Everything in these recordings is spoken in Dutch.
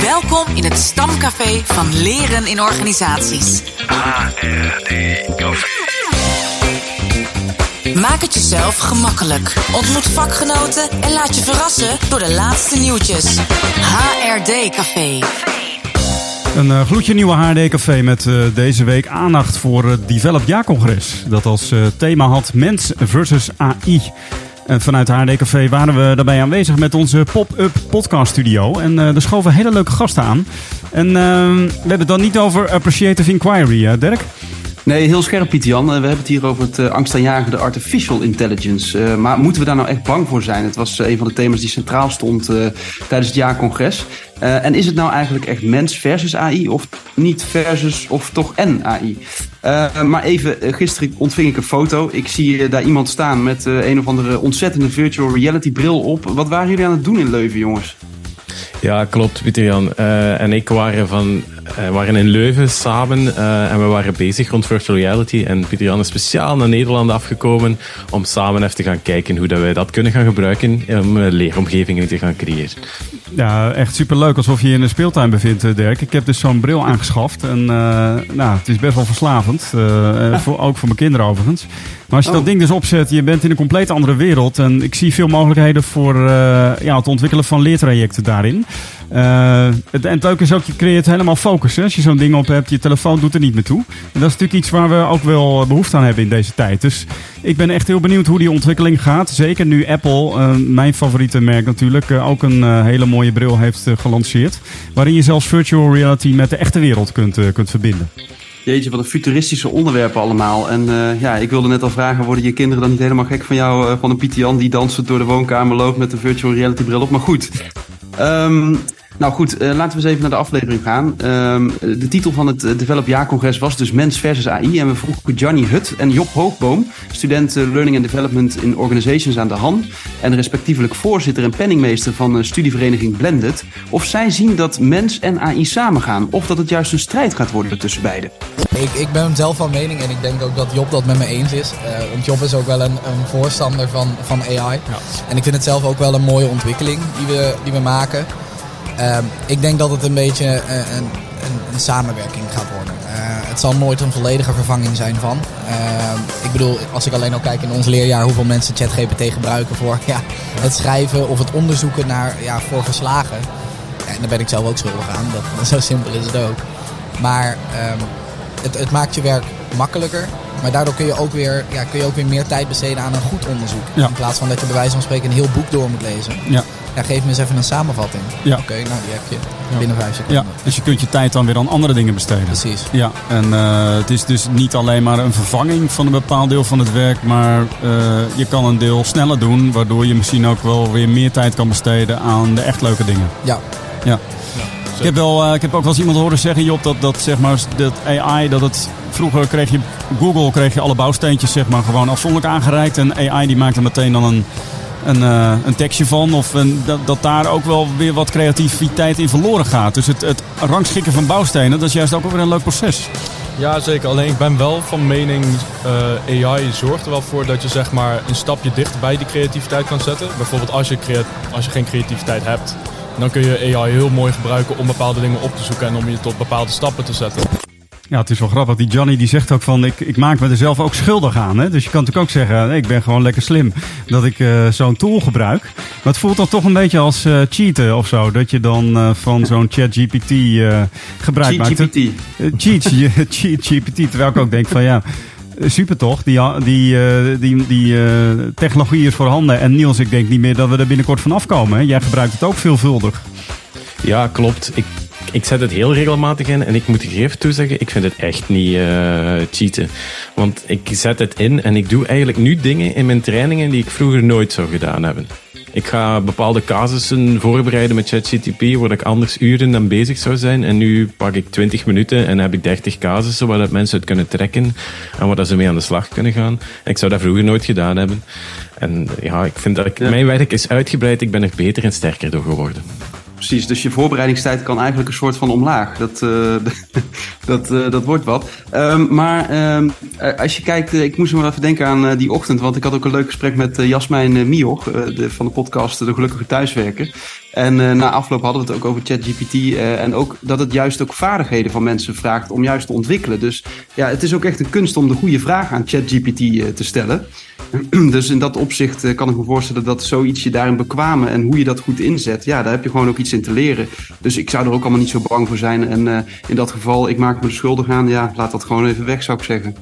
Welkom in het stamcafé van Leren in Organisaties. HRD-café. Maak het jezelf gemakkelijk. Ontmoet vakgenoten en laat je verrassen door de laatste nieuwtjes. HRD Café. Een uh, gloedje nieuwe HRD-café met uh, deze week aandacht voor het Develop Ja-congres. Dat als uh, thema had mens versus AI. En vanuit HRD-café waren we daarbij aanwezig met onze pop-up podcast studio. En er schoven hele leuke gasten aan. En we hebben het dan niet over Appreciative Inquiry, Dirk? Nee, heel scherp, Pieter Jan. We hebben het hier over het uh, angstaanjagende artificial intelligence. Uh, maar moeten we daar nou echt bang voor zijn? Het was een van de thema's die centraal stond tijdens het jaarcongres. en is het nou eigenlijk echt mens versus AI of niet versus of toch en AI? maar even, gisteren ontving ik een foto. Ik zie daar iemand staan met een of andere ontzettende virtual reality bril op. Wat waren jullie aan het doen in Leuven, jongens? Ja, klopt, Pieter Jan. en ik waren van we waren in Leuven samen uh, en we waren bezig rond virtual reality. En Pieter Jan is speciaal naar Nederland afgekomen om samen even te gaan kijken hoe dat wij dat kunnen gaan gebruiken om leeromgevingen te gaan creëren. Ja, echt superleuk. Alsof je je in een speeltuin bevindt, Dirk. Ik heb dus zo'n bril aangeschaft. En uh, nou, het is best wel verslavend. Uh, voor, ook voor mijn kinderen overigens. Maar als je dat ding dus opzet, je bent in een compleet andere wereld. En ik zie veel mogelijkheden voor ja, het ontwikkelen van leertrajecten daarin. Het, en het leuke is ook, je creëert helemaal focus. Hè? Als je zo'n ding op hebt, je telefoon doet er niet meer toe. En dat is natuurlijk iets waar we ook wel behoefte aan hebben in deze tijd. Dus ik ben echt heel benieuwd hoe die ontwikkeling gaat. Zeker nu Apple, mijn favoriete merk natuurlijk, ook een hele mooie bril heeft gelanceerd. Waarin je zelfs virtual reality met de echte wereld kunt, kunt verbinden. Jeetje, wat een futuristische onderwerpen allemaal. En uh, ja, ik wilde net al vragen, worden je kinderen dan niet helemaal gek van jou, uh, van een Pieter die dansend door de woonkamer loopt met de virtual reality bril op? Maar goed. Um, nou goed, uh, laten we eens even naar de aflevering gaan. Uh, de titel van het Develop Jaarcongres was dus Mens versus AI. En we vroegen Johnny Hut en Job Hoogboom, student Learning and Development in Organizations aan de Han. En respectievelijk voorzitter en penningmeester van de studievereniging Blended. Of zij zien dat mens en AI samengaan. Of dat het juist een strijd gaat worden tussen beiden. Ik, ik ben zelf van mening en ik denk ook dat Job dat met me eens is. Uh, want Job is ook wel een, een voorstander van, van AI. Ja. En ik vind het zelf ook wel een mooie ontwikkeling die we, die we maken. Uh, ik denk dat het een beetje een, een, een samenwerking gaat worden. Uh, het zal nooit een volledige vervanging zijn van. Uh, ik bedoel, als ik alleen al kijk in ons leerjaar hoeveel mensen ChatGPT gebruiken voor ja, het schrijven of het onderzoeken naar, ja, voor verslagen. Ja, en daar ben ik zelf ook schuldig aan. Dat, zo simpel is het ook. Maar um, het, het maakt je werk makkelijker. Maar daardoor kun je ook weer, ja, kun je ook weer meer tijd besteden aan een goed onderzoek. Ja. In plaats van dat je bij wijze van spreken een heel boek door moet lezen. Ja. Ja, geef me eens even een samenvatting. Ja. Oké, okay, nou die heb je binnen vijf seconden. Ja, dus je kunt je tijd dan weer aan andere dingen besteden. Precies. Ja, en uh, het is dus niet alleen maar een vervanging van een bepaald deel van het werk, maar uh, je kan een deel sneller doen, waardoor je misschien ook wel weer meer tijd kan besteden aan de echt leuke dingen. Ja. Ja. Ik heb, wel, uh, ik heb ook wel eens iemand horen zeggen, Job, dat, dat, zeg maar, dat AI, dat het vroeger kreeg je, Google kreeg je alle bouwsteentjes zeg maar gewoon afzonderlijk aangereikt. En AI die maakte meteen dan een, een, uh, een tekstje van. Of een, dat, dat daar ook wel weer wat creativiteit in verloren gaat. Dus het, het rangschikken van bouwstenen, dat is juist ook weer een leuk proces. Ja, zeker. Alleen ik ben wel van mening, uh, AI zorgt er wel voor dat je zeg maar een stapje dichter bij die creativiteit kan zetten. Bijvoorbeeld als je, als je geen creativiteit hebt, dan kun je AI heel mooi gebruiken om bepaalde dingen op te zoeken en om je tot bepaalde stappen te zetten. Ja, het is wel grappig. Die Johnny die zegt ook van, ik, ik maak me er zelf ook schuldig aan. Hè? Dus je kan natuurlijk ook zeggen, ik ben gewoon lekker slim dat ik uh, zo'n tool gebruik. Maar het voelt dan toch een beetje als uh, cheaten of zo. Dat je dan uh, van zo'n ChatGPT gebruik maakt. GPT. cheat, cheat GPT. Terwijl ik ook denk van, ja, super toch? Die, die, die, die technologie is voorhanden. En Niels, ik denk niet meer dat we er binnenkort van afkomen. Hè? Jij gebruikt het ook veelvuldig. Ja, klopt. Ik ik zet het heel regelmatig in en ik moet hier even toezeggen, ik vind het echt niet uh, cheaten. Want ik zet het in en ik doe eigenlijk nu dingen in mijn trainingen die ik vroeger nooit zou gedaan hebben. Ik ga bepaalde casussen voorbereiden met ChatGTP waar ik anders uren dan bezig zou zijn. En nu pak ik 20 minuten en heb ik 30 casussen waar dat mensen het kunnen trekken en waar dat ze mee aan de slag kunnen gaan. En ik zou dat vroeger nooit gedaan hebben. En ja, ik vind dat ik, mijn werk is uitgebreid. Ik ben er beter en sterker door geworden. Precies. Dus je voorbereidingstijd kan eigenlijk een soort van omlaag. Dat, uh, dat, uh, dat wordt wat. Um, maar um, als je kijkt, ik moest me even denken aan die ochtend. Want ik had ook een leuk gesprek met Jasmijn Mioch de, van de podcast De Gelukkige Thuiswerken. En na afloop hadden we het ook over ChatGPT. en ook dat het juist ook vaardigheden van mensen vraagt om juist te ontwikkelen. Dus ja, het is ook echt een kunst om de goede vraag aan ChatGPT te stellen. Dus in dat opzicht eh, kan ik me voorstellen dat zoiets je daarin bekwamen en hoe je dat goed inzet, ja, daar heb je gewoon ook iets in te leren. Dus ik zou er ook allemaal niet zo bang voor zijn. En in dat geval, ik maak me schuldig aan, ja, laat dat gewoon even weg, zou ik zeggen.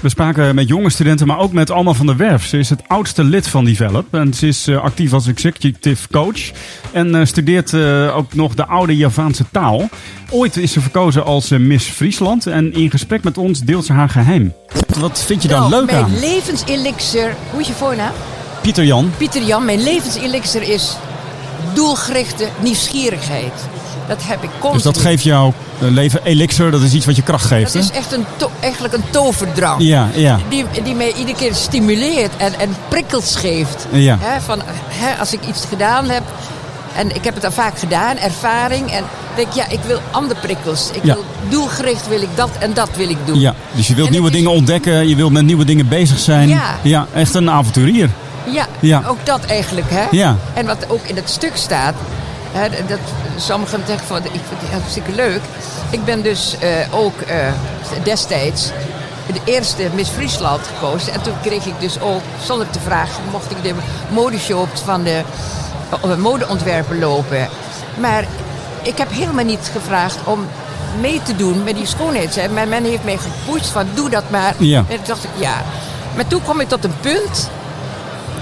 We spraken met jonge studenten, maar ook met Alma van der Werf. Ze is het oudste lid van Develop en ze is uh, actief als executive coach. En uh, studeert uh, ook nog de oude Javaanse taal. Ooit is ze verkozen als Miss Friesland en in gesprek met ons deelt ze haar geheim. Wat vind je daar nou, leuk mijn aan? Mijn levenselixer, hoe is je voornaam? Pieter Jan. Pieter Jan, mijn levenselixer is doelgerichte nieuwsgierigheid. Dat heb ik constant. Dus dat geeft jouw leven elixir, dat is iets wat je kracht geeft, Dat is echt een eigenlijk een toverdrang. Ja, ja. Die, die mij iedere keer stimuleert en, en prikkels geeft. Ja. Van, als ik iets gedaan heb, en ik heb het al vaak gedaan, ervaring. En denk ja, ik wil andere prikkels. Ik Ja. wil doelgericht wil ik dat en dat wil ik doen. Ja, dus je wilt En nieuwe is- dingen ontdekken, je wilt met nieuwe dingen bezig zijn. Ja. ja echt een avonturier. Ja, Ja. ook dat eigenlijk. Hè? Ja. En wat ook in het stuk staat, hè, dat, sommigen zeggen van, ik vind het hartstikke leuk. Ik ben dus eh, ook eh, destijds de eerste Miss Friesland gekozen. En toen kreeg ik dus ook, zonder te vragen, mocht ik de modeshows van de uh, modeontwerpen lopen. Maar ik heb helemaal niet gevraagd om mee te doen met die schoonheids. hè. Maar men heeft mij gepusht van doe dat maar. Ja. En toen dacht ik ja. Maar toen kwam ik tot een punt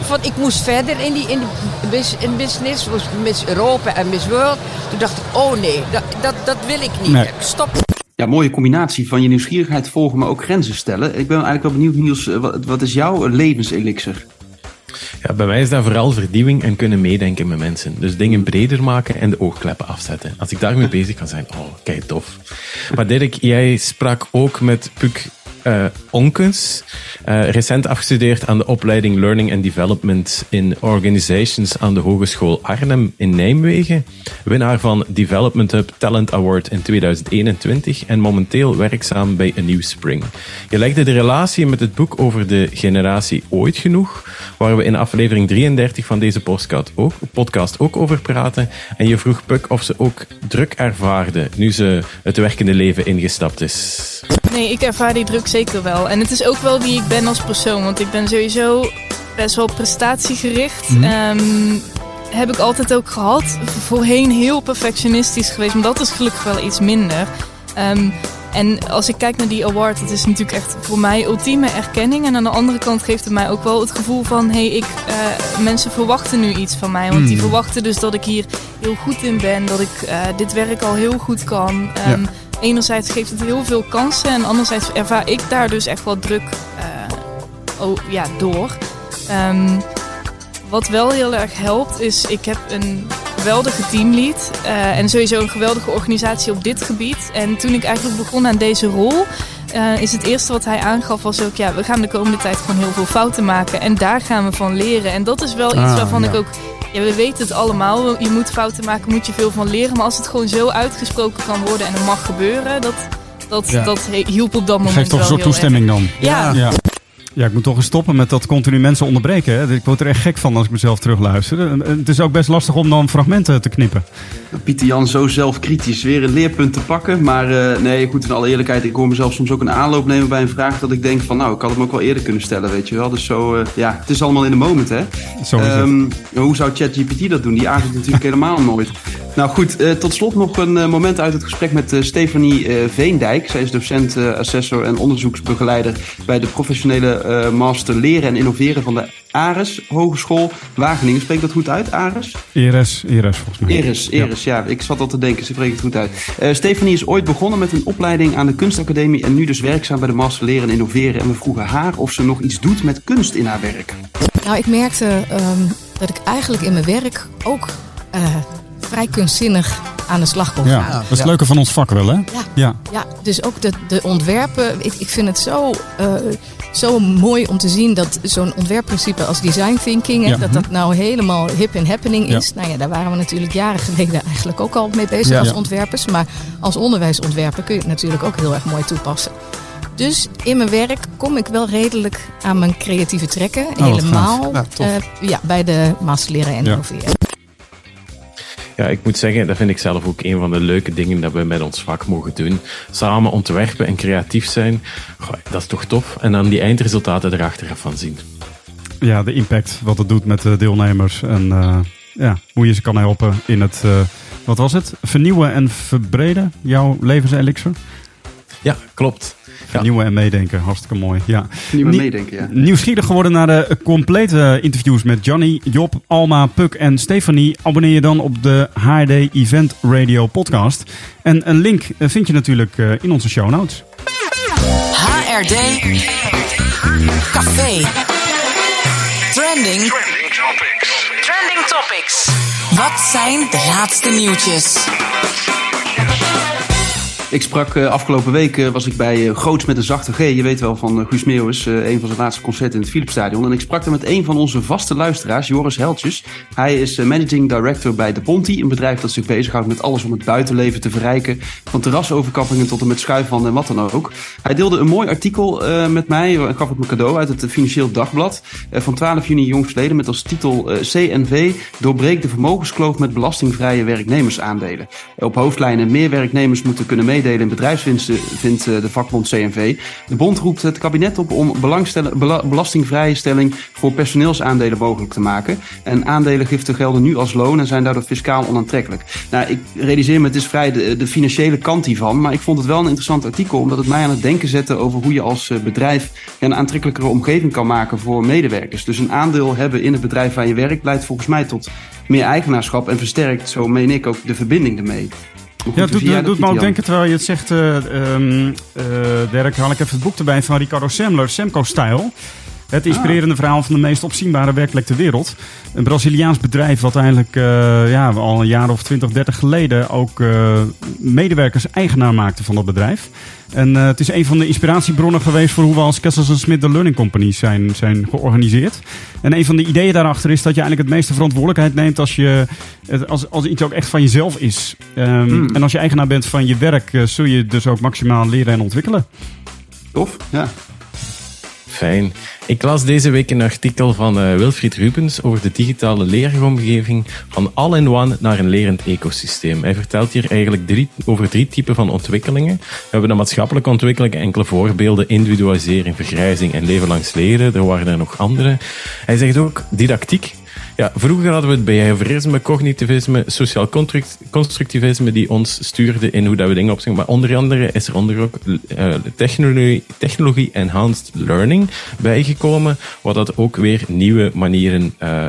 van ik moest verder in die, in die bus- in business, was Miss Europa en Miss World. Toen dacht ik, oh nee, dat, dat, dat wil ik niet. Nee. Stop. Ja, mooie combinatie van je nieuwsgierigheid volgen, maar ook grenzen stellen. Ik ben eigenlijk wel benieuwd, Niels, eh, wat, wat is jouw levenselixer? Ja, bij mij is dat vooral vernieuwing en kunnen meedenken met mensen. Dus dingen breder maken en de oogkleppen afzetten. Als ik daarmee bezig kan zijn, oh, kijk tof. Maar Dirk, jij sprak ook met Puk eh, Onkens, eh, recent afgestudeerd aan de opleiding Learning and Development in Organizations aan de Hogeschool Arnhem in Nijmegen. Winnaar van Development Hub Talent Award in 2021 en momenteel werkzaam bij A New Spring. Je legde de relatie met het boek over de generatie ooit genoeg, waar we in aflevering 33 van deze podcast ook, podcast ook over praten. En je vroeg Puk of ze ook druk ervaarde nu ze het werkende leven ingestapt is. Nee, ik ervaar die druk zeker wel. En het is ook wel wie ik ben als persoon. Want ik ben sowieso best wel prestatiegericht. Ehm, heb ik altijd ook gehad. Voorheen heel perfectionistisch geweest. Maar dat is gelukkig wel iets minder. Ehm, en als ik kijk naar die award, dat is natuurlijk echt voor mij ultieme erkenning. En aan de andere kant geeft het mij ook wel het gevoel van... hé, hey, ik, eh, mensen verwachten nu iets van mij. Want die verwachten dus dat ik hier heel goed in ben. Dat ik eh, dit werk al heel goed kan. Ehm, Ja. Enerzijds geeft het heel veel kansen. En anderzijds ervaar ik daar dus echt wel druk oh, ja, door. Ehm, wat wel heel erg helpt is, ik heb een geweldige teamlead eh, en sowieso een geweldige organisatie op dit gebied. En toen ik eigenlijk begon aan deze rol, eh, is het eerste wat hij aangaf was ook, ja, we gaan de komende tijd gewoon heel veel fouten maken en daar gaan we van leren. En dat is wel iets Ah, waarvan ja. ik ook, ja, we weten het allemaal, je moet fouten maken, moet je veel van leren. Maar als het gewoon zo uitgesproken kan worden en het mag gebeuren, dat, dat, Ja. dat hielp op dat moment Geeft toch een soort erg. toestemming dan. Ja. Ja. Ja, ik moet toch eens stoppen met dat continu mensen onderbreken. Hè. Ik word er echt gek van als ik mezelf terugluister. Het is ook best lastig om dan fragmenten te knippen. Pieter Jan zo zelfkritisch. Weer een leerpunt te pakken. Maar eh, nee, goed, in alle eerlijkheid, ik hoor mezelf soms ook een aanloop nemen bij een vraag dat ik denk van, nou, ik had hem ook wel eerder kunnen stellen, weet je wel. Dus zo, eh, ja, het is allemaal in de moment, hè. Zo is het. Ehm, hoe zou ChatGPT dat doen? Die aarzelt natuurlijk helemaal nooit. Nou goed, eh, tot slot nog een eh, moment uit het gesprek met eh, Stefanie eh, Veendijk. Zij is docent, eh, assessor en onderzoeksbegeleider bij de professionele eh, master leren en innoveren van de Ares Hogeschool Wageningen. Spreekt dat goed uit, Ares? Eres, Eres volgens mij. Eres, Eres, ja. Ik zat al te denken, ze spreekt het goed uit. Eh Stefanie is ooit begonnen met een opleiding aan de kunstacademie en nu dus werkzaam bij de master leren en innoveren. En we vroegen haar of ze nog iets doet met kunst in haar werk. Nou, ik merkte ehm, dat ik eigenlijk in mijn werk ook eh, vrij kunstzinnig aan de slag kon Ja, gaan. dat is het leuke van ons vak wel, hè? Ja. Ja. Ja, dus ook de, de ontwerpen. Ik, ik vind het zo, eh, zo mooi om te zien dat zo'n ontwerpprincipe als design thinking, hè, Ja. dat dat nou helemaal hip en happening Ja. is. Nou ja, daar waren we natuurlijk jaren geleden eigenlijk ook al mee bezig Ja. als ontwerpers. Maar als onderwijsontwerper kun je het natuurlijk ook heel erg mooi toepassen. Dus in mijn werk kom ik wel redelijk aan mijn creatieve trekken. Oh, helemaal eh, ja, bij de masterleren en Ja. innoveren. Ja, ik moet zeggen, dat vind ik zelf ook een van de leuke dingen dat we met ons vak mogen doen. Samen ontwerpen en creatief zijn, dat is toch tof. En dan die eindresultaten erachter van zien. Ja, de impact, wat het doet met de deelnemers. En eh, ja, hoe je ze kan helpen in het, eh, wat was het? Vernieuwen en verbreden, jouw levenselixer. Ja, klopt. Vernieuwen en meedenken, hartstikke mooi. Ja. Vernieuwen en Nie- meedenken, ja. Nieuwsgierig geworden naar de complete interviews met Johnny, Job, Alma, Puk en Stefanie? Abonneer je dan op de HRD Event Radio podcast. En een link eh, vind je natuurlijk eh, in onze show notes. HRD Café. Trending. Trending topics. Wat zijn de laatste nieuwtjes? Ik sprak eh, afgelopen week eh, was ik bij eh, Groots met een zachte G. Je weet wel van Guus Meeuwis, een van zijn laatste concerten in het Philipsstadion. En ik sprak daar met een van onze vaste luisteraars, Joris Heltjes. Hij is managing director bij De Ponti, een bedrijf dat zich bezighoudt met alles om het buitenleven te verrijken. Van terrasoverkappingen tot en met schuifwanden en wat dan ook. Hij deelde een mooi artikel met mij, gaf ik me cadeau uit het Financieel Dagblad van 12 juni jongstleden met als titel CNV doorbreekt de vermogenskloof met belastingvrije werknemersaandelen. Op hoofdlijnen meer werknemers moeten kunnen meedelen in bedrijfswinsten, vindt eh, de vakbond CNV. De bond roept het kabinet op om belangstellen- bela- belastingvrije stelling voor personeelsaandelen mogelijk te maken. En aandelengiften gelden nu als loon en zijn daardoor fiscaal onaantrekkelijk. Nou, ik realiseer me, het is vrij de, de financiële kant hiervan, maar ik vond het wel een interessant artikel omdat het mij aan het denken zette over hoe je als eh, bedrijf een aantrekkelijkere omgeving kan maken voor medewerkers. Dus een aandeel hebben in het bedrijf waar je werkt leidt volgens mij tot meer eigenaarschap en versterkt, zo meen ik, ook de verbinding ermee. Ja, doet, doet me ook denken, terwijl je het zegt, eh ehm, eh, Dirk, haal ik even het boek erbij van Ricardo Semler, Semco Style. Het inspirerende verhaal van de meest opzienbare werkplek ter wereld. Een Braziliaans bedrijf wat eigenlijk eh, ja, al een jaar of 20, 30 geleden ook eh, medewerkers eigenaar maakte van dat bedrijf. En eh, het is een van de inspiratiebronnen geweest voor hoe we als Kessels Smith de Learning Company zijn, zijn georganiseerd. En een van de ideeën daarachter is dat je eigenlijk het meeste verantwoordelijkheid neemt als, je, als, als iets ook echt van jezelf is. Ehm, Hmm. En als je eigenaar bent van je werk, zul je dus ook maximaal leren en ontwikkelen. Tof, ja. Fijn. Ik las deze week een artikel van eh, Wilfried Rubens over de digitale leeromgeving van all-in-one naar een lerend ecosysteem. Hij vertelt hier eigenlijk drie, over drie typen van ontwikkelingen. We hebben de maatschappelijke ontwikkeling, enkele voorbeelden, individualisering, vergrijzing en leven langs leren. Er waren er nog andere. Hij zegt ook didactiek. Ja, vroeger hadden we het behaviorisme, cognitivisme, sociaal construct- constructivisme die ons stuurde in hoe dat we dingen opzetten. Maar onder andere is er onder ook eh, technologie, technologie enhanced learning bijgekomen, wat dat ook weer nieuwe manieren eh,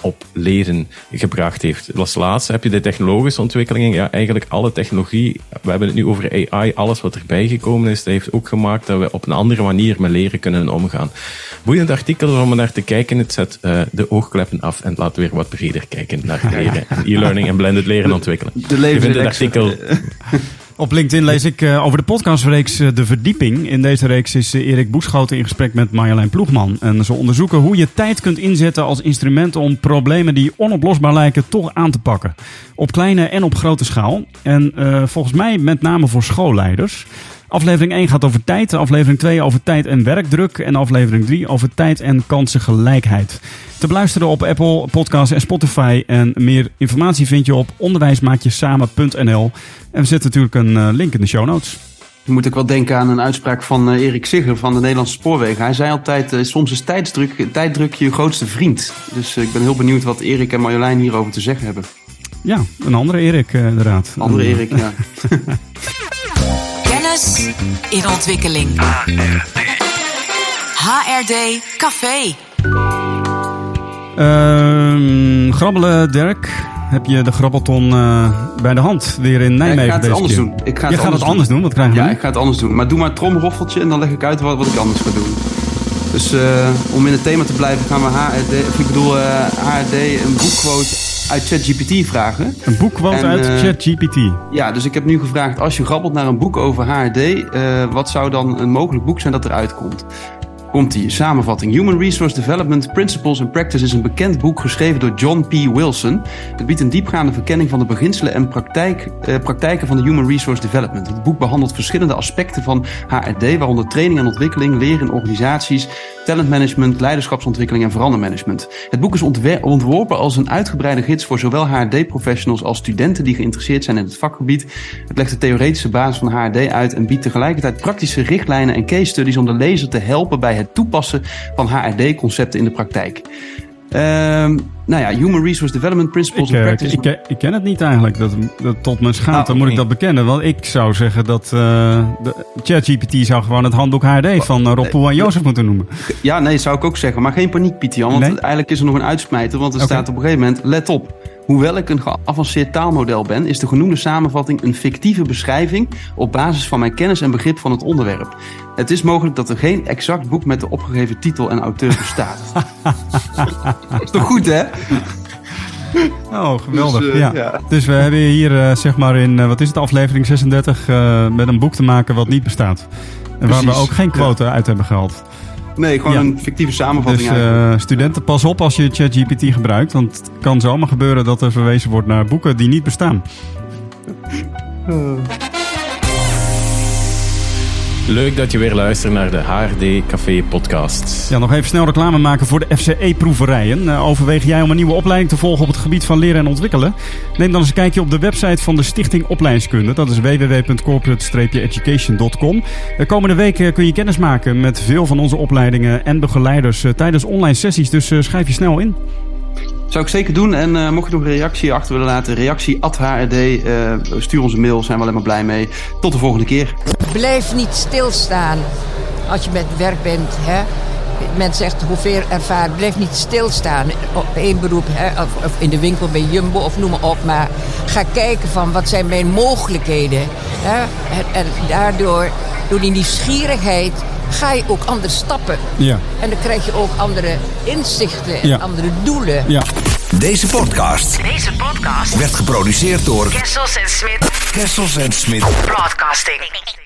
op leren gebracht heeft. Als laatste heb je de technologische ontwikkelingen. Ja, eigenlijk alle technologie, we hebben het nu over AI, alles wat erbij gekomen is, dat heeft ook gemaakt dat we op een andere manier met leren kunnen omgaan. Boeiend artikel om naar te kijken. Het zet eh, de oogkleppen af en laat weer wat breder kijken naar leren. en E-learning en blended leren ontwikkelen. De Je vindt het levensreeks. artikel Op LinkedIn lees ik eh, over de podcastreeks eh, De Verdieping. In deze reeks is eh, Erik Boeschoten in gesprek met Marjolein Ploegman. En ze onderzoeken hoe je tijd kunt inzetten als instrument om problemen die onoplosbaar lijken toch aan te pakken. Op kleine en op grote schaal. En eh, volgens mij met name voor schoolleiders. Aflevering 1 gaat over tijd, aflevering 2 over tijd en werkdruk en aflevering 3 over tijd en kansengelijkheid. Te beluisteren op Apple Podcasts en Spotify en meer informatie vind je op onderwijsmaakjesamen.nl. En we zetten natuurlijk een eh, link in de show notes. Moet ik wel denken aan een uitspraak van eh, Erik Sigger van de Nederlandse Spoorwegen. Hij zei altijd, eh, soms is tijdsdruk, tijddruk je grootste vriend. Dus ik ben heel benieuwd wat Erik en Marjolein hierover te zeggen hebben. Ja, een andere Erik inderdaad. Andere Erik, ja. In ontwikkeling. HRD Café. Ehm, grabbelen, Dirk. Heb je de grabbelton eh, bij de hand weer in Ja, Nijmegen ik ga het deze anders keer? doen. Ik ga je gaat het anders doen. Wat krijgen we Ja, nu? ik ga het anders doen. Maar doe maar het tromroffeltje en dan leg ik uit wat, wat ik anders ga doen. Dus eh, om in het thema te blijven gaan we HRD, of ik bedoel eh, HRD een boekquote uit ChatGPT vragen. Een boekquote En, uit eh, ChatGPT. Ja, dus ik heb nu gevraagd, als je grabbelt naar een boek over HRD, eh, wat zou dan een mogelijk boek zijn dat eruit komt? Komt die samenvatting. Human Resource Development Principles and Practice is een bekend boek geschreven door John P. Wilson. Het biedt een diepgaande verkenning van de beginselen en praktijk, eh, praktijken van de Human Resource Development. Het boek behandelt verschillende aspecten van HRD, waaronder training en ontwikkeling, leren in organisaties, talentmanagement, leiderschapsontwikkeling en verandermanagement. Het boek is ontworpen als een uitgebreide gids voor zowel HRD-professionals als studenten die geïnteresseerd zijn in het vakgebied. Het legt de theoretische basis van HRD uit en biedt tegelijkertijd praktische richtlijnen en case studies om de lezer te helpen bij het toepassen van HRD-concepten in de praktijk. Ehm, nou ja, Human Resource Development Principles Ik, and eh, ik, Practices. ik, ik ken het niet eigenlijk. Dat, dat, tot mijn schaamte Nou, moet ik dat bekennen. Want ik zou zeggen dat eh, de ChatGPT zou gewoon het handboek HRD van eh, Rob Poel en Jozef moeten noemen. Ja, nee, zou ik ook zeggen. Maar geen paniek, Pieter Jan. Want Nee? eigenlijk is er nog een uitsmijter. Want er staat op een gegeven moment, let op. Hoewel ik een geavanceerd taalmodel ben, is de genoemde samenvatting een fictieve beschrijving op basis van mijn kennis en begrip van het onderwerp. Het is mogelijk dat er geen exact boek met de opgegeven titel en auteur bestaat. is toch goed, hè? Oh, geweldig. Dus, eh, ja. ja. dus we hebben hier eh, zeg maar in, eh, wat is het, aflevering 36 eh, met een boek te maken wat niet bestaat. En waar we ook geen ja. quote uit hebben gehaald. Nee, gewoon Ja. een fictieve samenvatting Dus eh, studenten, pas op als je ChatGPT gebruikt. Want het kan zomaar gebeuren dat er verwezen wordt naar boeken die niet bestaan. Leuk dat je weer luistert naar de HRD Café podcast. Ja, nog even snel reclame maken voor de FCE-proeverijen. Eh, overweeg jij om een nieuwe opleiding te volgen op het gebied van leren en ontwikkelen? Neem dan eens een kijkje op de website van de Stichting Opleidingskunde. Dat is www.corporate-education.com. De komende weken kun je kennis maken met veel van onze opleidingen en begeleiders eh, tijdens online sessies. Dus eh, schrijf je snel in. Zou ik zeker doen. En eh, mocht je nog een reactie achter willen laten, reactie at HRD. eh, stuur ons een mail, zijn we alleen maar blij mee. Tot de volgende keer. Blijf niet stilstaan als je met werk bent. Hè? Men zegt hoeveel ervaring. Blijf niet stilstaan op één beroep. Hè? Of, of in de winkel bij Jumbo of noem maar op. Maar ga kijken van wat zijn mijn mogelijkheden. Hè? En, en daardoor, door die nieuwsgierigheid, ga je ook anders stappen. Ja. En dan krijg je ook andere inzichten en Ja. andere doelen. Ja. Deze podcast Deze podcast. werd geproduceerd door Kessels en Smit Kessels en Smit. Broadcasting.